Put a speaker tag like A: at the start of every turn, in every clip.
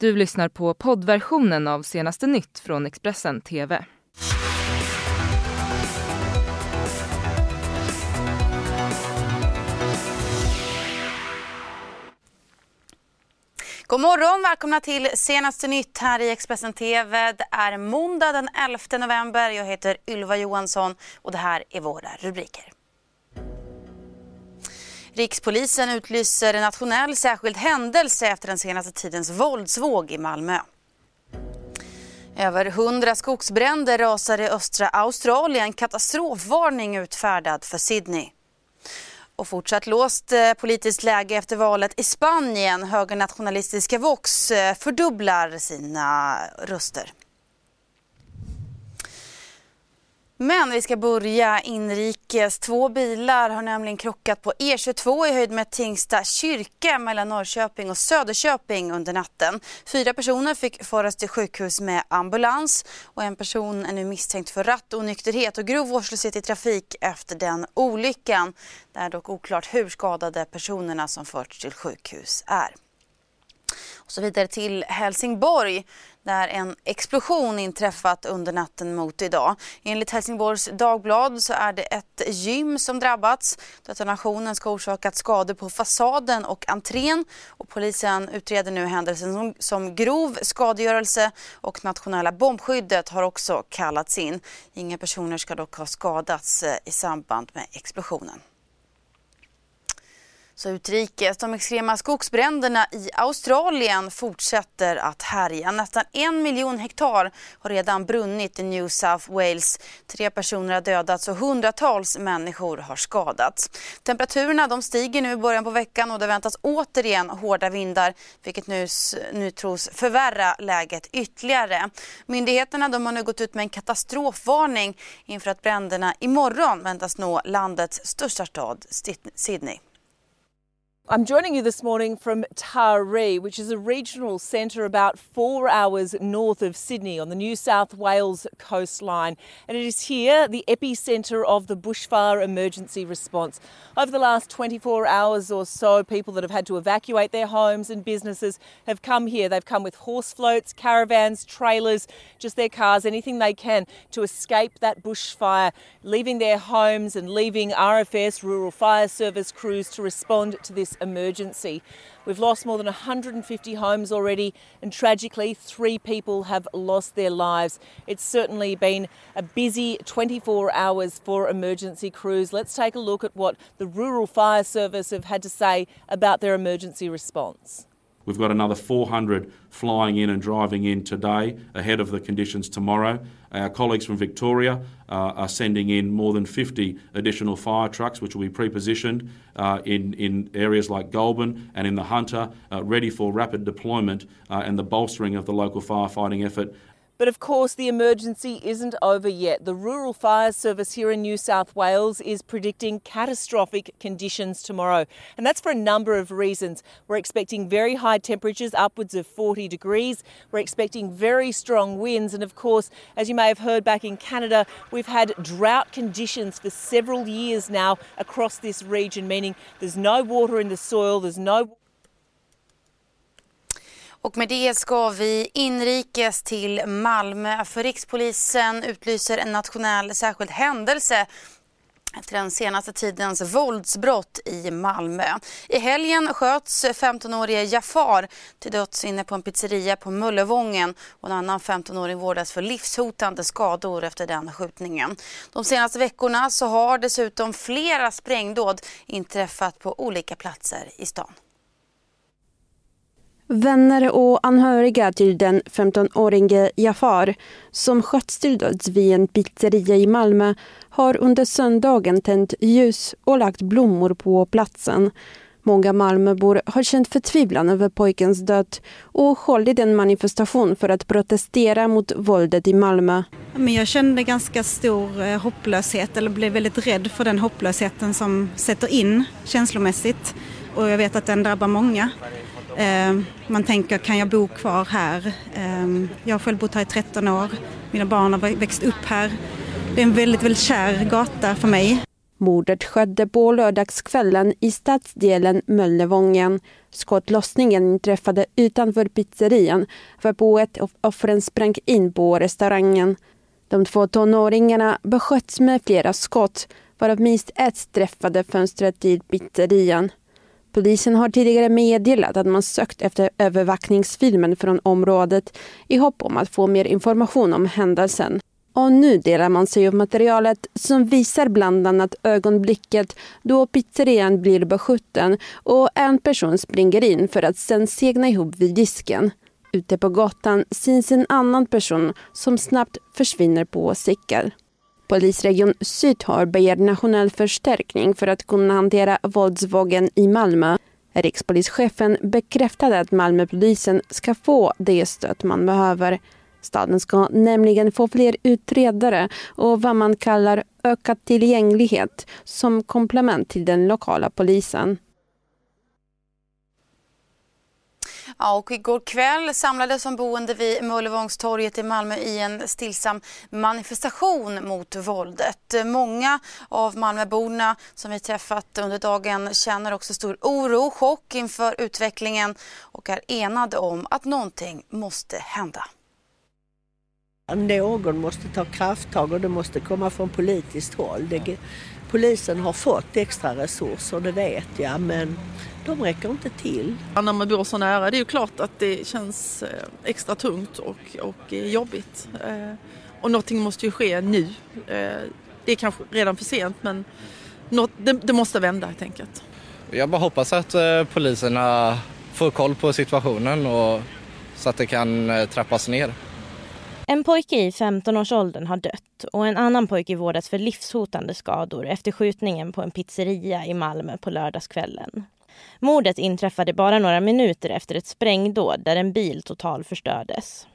A: Du lyssnar på poddversionen av senaste nytt från Expressen TV.
B: God morgon, välkomna till senaste nytt här i Expressen TV. Det är måndag den 11 november. Jag heter Ylva Johansson och det här är våra rubriker. Rikspolisen utlyser en nationell särskild händelse efter den senaste tidens våldsvåg i Malmö. Över hundra skogsbränder rasar i östra Australien. Katastrofvarning utfärdad för Sydney. Och fortsatt låst eh, politiskt läge efter valet i Spanien. Högernationalistiska Vox eh, fördubblar sina röster. Men vi ska börja inrikes. Två bilar har nämligen krockat på E22 i höjd med Tingsta kyrka mellan Norrköping och Söderköping under natten. Fyra personer fick föras till sjukhus med ambulans och en person är nu misstänkt för rattonykterhet och grov vårdslöshet i trafik efter den olyckan. Det är dock oklart hur skadade personerna som förts till sjukhus är. Och så vidare till Helsingborg där en explosion inträffat under natten mot idag. Enligt Helsingborgs Dagblad så är det ett gym som drabbats. Detonationen ska ha orsakat skador på fasaden och entrén och polisen utreder nu händelsen som, som grov skadegörelse och nationella bombskyddet har också kallats in. Inga personer ska dock ha skadats eh, i samband med explosionen. Så utrikes. De extrema skogsbränderna i Australien fortsätter att härja. Nästan en miljon hektar har redan brunnit i New South Wales. Tre personer har dödats och hundratals människor har skadats. Temperaturerna de stiger nu i början på veckan och det väntas återigen hårda vindar vilket nu, nu tros förvärra läget ytterligare. Myndigheterna de har nu gått ut med en katastrofvarning inför att bränderna imorgon väntas nå landets största stad, Sydney.
C: I'm joining you this morning from Taree, which is a regional centre about four hours north of Sydney on the New South Wales coastline. And it is here, the epicentre of the bushfire emergency response. Over the last 24 hours or so, people that have had to evacuate their homes and businesses have come here. They've come with horse floats, caravans, trailers, just their cars, anything they can to escape that bushfire, leaving their homes and leaving RFS, Rural Fire Service crews to respond to this emergency. We've lost more than 150 homes already, and tragically, three people have lost their lives. It's certainly been a busy 24 hours for emergency crews. Let's take a look at what the Rural Fire Service have had to say about their emergency response.
D: We've got another 400 flying in and driving in today ahead of the conditions tomorrow. Our colleagues from Victoria uh, are sending in more than 50 additional fire trucks, which will be pre-positioned uh, in, in areas like Goulburn and in the Hunter, uh, ready for rapid deployment uh, and the bolstering of the local firefighting effort
C: but of course, the emergency isn't over yet. The Rural Fire Service here in New South Wales is predicting catastrophic conditions tomorrow. And that's for a number of reasons. We're expecting very high temperatures, upwards of 40 degrees. We're expecting very strong winds. And of course, as you may have heard back in Canada, we've had drought conditions for several years now across this region, meaning there's no water in the soil, there's no
B: Och med det ska vi inrikes till Malmö för Rikspolisen utlyser en nationell särskild händelse efter den senaste tidens våldsbrott i Malmö. I helgen sköts 15-årige Jafar till döds inne på en pizzeria på Möllevången och en annan 15-åring vårdas för livshotande skador efter den skjutningen. De senaste veckorna så har dessutom flera sprängdåd inträffat på olika platser i stan.
E: Vänner och anhöriga till den 15-årige Jafar som sköts till döds vid en pizzeria i Malmö har under söndagen tänt ljus och lagt blommor på platsen. Många Malmöbor har känt förtvivlan över pojkens död och hållit en manifestation för att protestera mot våldet i Malmö.
F: Men jag kände ganska stor eh, hopplöshet, eller blev väldigt rädd för den hopplösheten som sätter in känslomässigt. Och jag vet att den drabbar många. Eh, man tänker, kan jag bo kvar här? Eh, jag har själv bott här i 13 år. Mina barn har växt upp här. Det är en väldigt, väldigt kär gata för mig.
E: Mordet skedde på lördagskvällen i stadsdelen Möllevången. Skottlossningen inträffade utanför pizzerian varpå ett av offren sprang in på restaurangen. De två tonåringarna besköts med flera skott varav minst ett träffade fönstret till pizzerian. Polisen har tidigare meddelat att man sökt efter övervakningsfilmen från området i hopp om att få mer information om händelsen. Och nu delar man sig av materialet som visar bland annat ögonblicket då pizzerian blir beskjuten och en person springer in för att sen segna ihop vid disken. Ute på gatan syns en annan person som snabbt försvinner på cykel. Polisregion Syd har begärt nationell förstärkning för att kunna hantera våldsvågen i Malmö. Rikspolischefen bekräftade att Malmöpolisen ska få det stöd man behöver. Staden ska nämligen få fler utredare och vad man kallar ökad tillgänglighet som komplement till den lokala polisen.
B: Ja, och igår kväll samlades de boende vid Möllevångstorget i Malmö i en stillsam manifestation mot våldet. Många av Malmöborna som vi träffat under dagen känner också stor oro, och chock inför utvecklingen och är enade om att någonting måste hända.
G: Någon måste ta krafttag och det måste komma från politiskt håll. Det, polisen har fått extra resurser, det vet jag, men de räcker inte till.
H: När man bor så nära, det är ju klart att det känns eh, extra tungt och, och jobbigt. Eh, och någonting måste ju ske nu. Eh, det är kanske redan för sent, men något, det, det måste vända helt enkelt.
I: Jag bara hoppas att poliserna får koll på situationen och så att det kan trappas ner.
J: En pojke i 15-årsåldern har dött och en annan pojke vårdas för livshotande skador efter skjutningen på en pizzeria i Malmö på lördagskvällen. Mordet inträffade bara några minuter efter ett sprängdåd där en bil totalförstördes.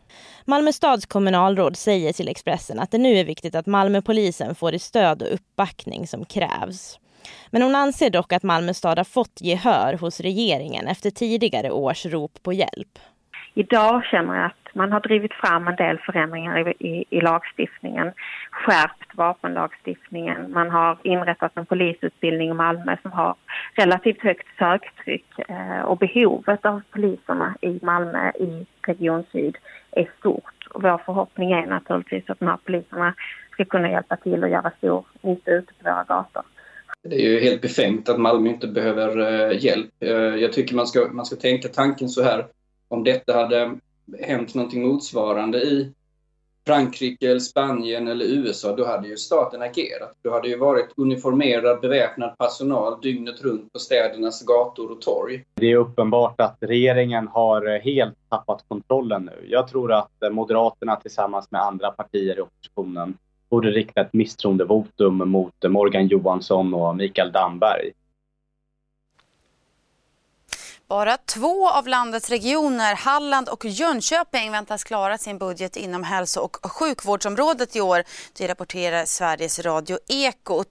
J: Malmö stads kommunalråd säger till Expressen att det nu är viktigt att Malmöpolisen får det stöd och uppbackning som krävs. Men hon anser dock att Malmö stad har fått gehör hos regeringen efter tidigare års rop på hjälp.
K: Idag känner jag att man har drivit fram en del förändringar i, i, i, lagstiftningen, skärpt vapenlagstiftningen, man har inrättat en polisutbildning i Malmö som har relativt högt söktryck eh, och behovet av poliserna i Malmö i Region Syd är stort. Och vår förhoppning är naturligtvis att de här poliserna ska kunna hjälpa till och göra stor nytta ute på våra gator.
L: Det är ju helt befängt att Malmö inte behöver eh, hjälp. Eh, jag tycker man ska, man ska tänka tanken så här om detta hade hänt någonting motsvarande i Frankrike, eller Spanien eller USA, då hade ju staten agerat. Då hade ju varit uniformerad beväpnad personal dygnet runt på städernas gator och torg.
M: Det är uppenbart att regeringen har helt tappat kontrollen nu. Jag tror att Moderaterna tillsammans med andra partier i oppositionen borde rikta ett misstroendevotum mot Morgan Johansson och Mikael Damberg.
B: Bara två av landets regioner, Halland och Jönköping, väntas klara sin budget inom hälso och sjukvårdsområdet i år. Det rapporterar Sveriges Radio Ekot.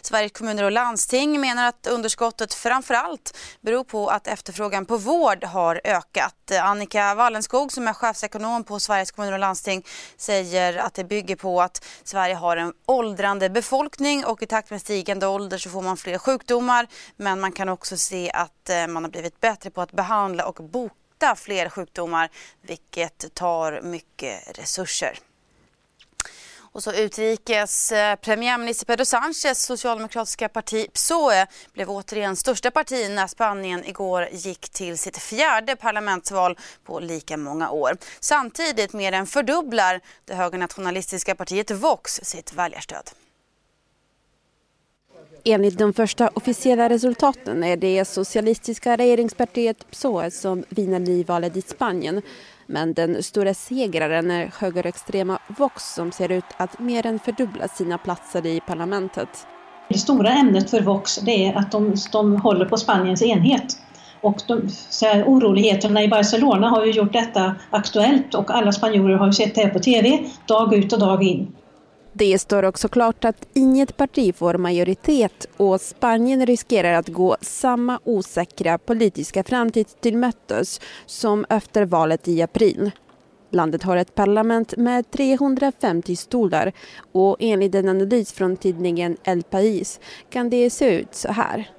B: Sveriges kommuner och landsting menar att underskottet framför allt beror på att efterfrågan på vård har ökat. Annika Wallenskog som är chefsekonom på Sveriges kommuner och landsting säger att det bygger på att Sverige har en åldrande befolkning och i takt med stigande ålder så får man fler sjukdomar. Men man kan också se att eh, man har blivit bättre bättre på att behandla och bota fler sjukdomar vilket tar mycket resurser. Och så utrikes eh, premiärminister Pedro Sánchez socialdemokratiska parti PSOE blev återigen största parti när Spanien igår gick till sitt fjärde parlamentsval på lika många år. Samtidigt mer än fördubblar det högernationalistiska partiet Vox sitt väljarstöd.
E: Enligt de första officiella resultaten är det socialistiska regeringspartiet PSOE som vinner nyvalet i Spanien men den stora segraren är högerextrema Vox som ser ut att mer än fördubbla sina platser i parlamentet.
N: Det stora ämnet för Vox det är att de, de håller på Spaniens enhet. Och de, så här, oroligheterna i Barcelona har ju gjort detta aktuellt och alla spanjorer har ju sett det här på TV dag ut och dag in.
E: Det står också klart att inget parti får majoritet och Spanien riskerar att gå samma osäkra politiska framtid till mötes som efter valet i april. Landet har ett parlament med 350 stolar och enligt en analys från tidningen El País kan det se ut så här.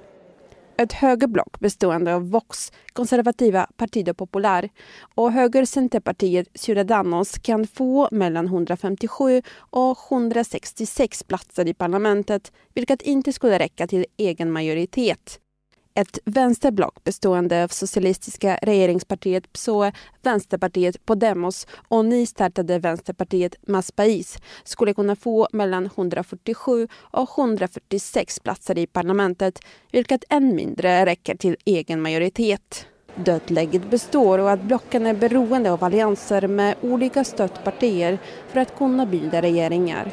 E: Ett högerblock bestående av Vox, konservativa Partido Popular och högercenterpartiet Ciudadanos kan få mellan 157 och 166 platser i parlamentet vilket inte skulle räcka till egen majoritet ett vänsterblock bestående av socialistiska regeringspartiet PSOE, Vänsterpartiet Podemos och nystartade Vänsterpartiet Mas skulle kunna få mellan 147 och 146 platser i parlamentet, vilket än mindre räcker till egen majoritet. Dödläget består och att blocken är beroende av allianser med olika stödpartier för att kunna bilda regeringar.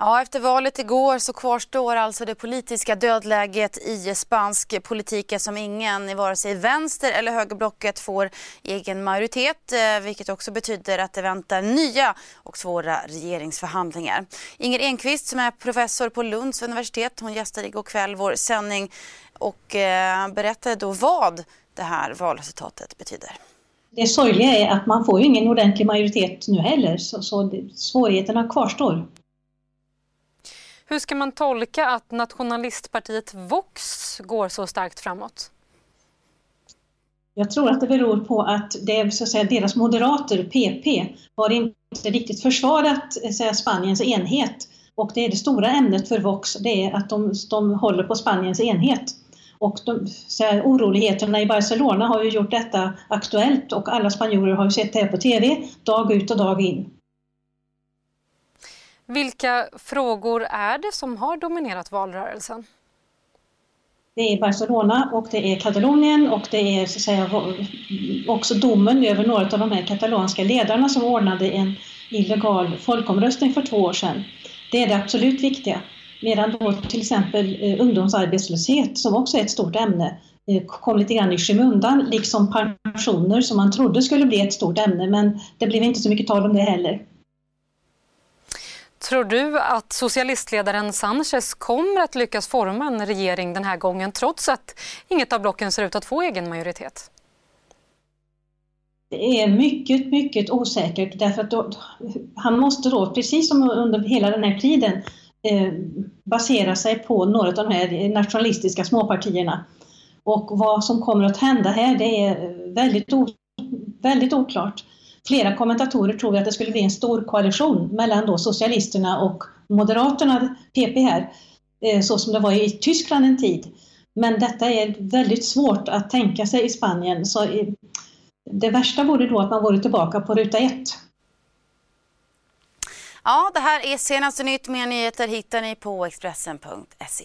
B: Ja, efter valet igår så kvarstår alltså det politiska dödläget i spansk politik som ingen i vare sig vänster eller högerblocket får egen majoritet, eh, vilket också betyder att det väntar nya och svåra regeringsförhandlingar. Inger Enqvist som är professor på Lunds universitet, hon gästade igår kväll vår sändning och eh, berättade då vad det här valresultatet betyder.
N: Det sorgliga är att man får ju ingen ordentlig majoritet nu heller, så, så svårigheterna kvarstår.
O: Hur ska man tolka att nationalistpartiet Vox går så starkt framåt?
N: Jag tror att det beror på att det så att säga, deras moderater, PP, har inte riktigt försvarat eh, säga, Spaniens enhet. Och det är det stora ämnet för Vox, det är att de, de håller på Spaniens enhet. Och de, så här, oroligheterna i Barcelona har ju gjort detta aktuellt och alla spanjorer har ju sett det här på TV dag ut och dag in.
O: Vilka frågor är det som har dominerat valrörelsen?
N: Det är Barcelona och det är Katalonien och det är så att säga, också domen över några av de här katalanska ledarna som ordnade en illegal folkomröstning för två år sedan. Det är det absolut viktiga. Medan då till exempel eh, ungdomsarbetslöshet, som också är ett stort ämne, eh, kom lite grann i skymundan, liksom pensioner som man trodde skulle bli ett stort ämne, men det blev inte så mycket tal om det heller.
O: Tror du att socialistledaren Sanchez kommer att lyckas forma en regering den här gången trots att inget av blocken ser ut att få egen majoritet?
N: Det är mycket, mycket osäkert därför att då, han måste då, precis som under hela den här tiden, eh, basera sig på några av de här nationalistiska småpartierna. Och vad som kommer att hända här, det är väldigt, väldigt oklart. Flera kommentatorer tror att det skulle bli en stor koalition mellan då socialisterna och moderaterna, PP här, eh, så som det var i Tyskland en tid. Men detta är väldigt svårt att tänka sig i Spanien. Så det värsta vore då att man vore tillbaka på ruta ett.
B: Ja, det här är senaste nytt. Mer nyheter hittar ni på Expressen.se.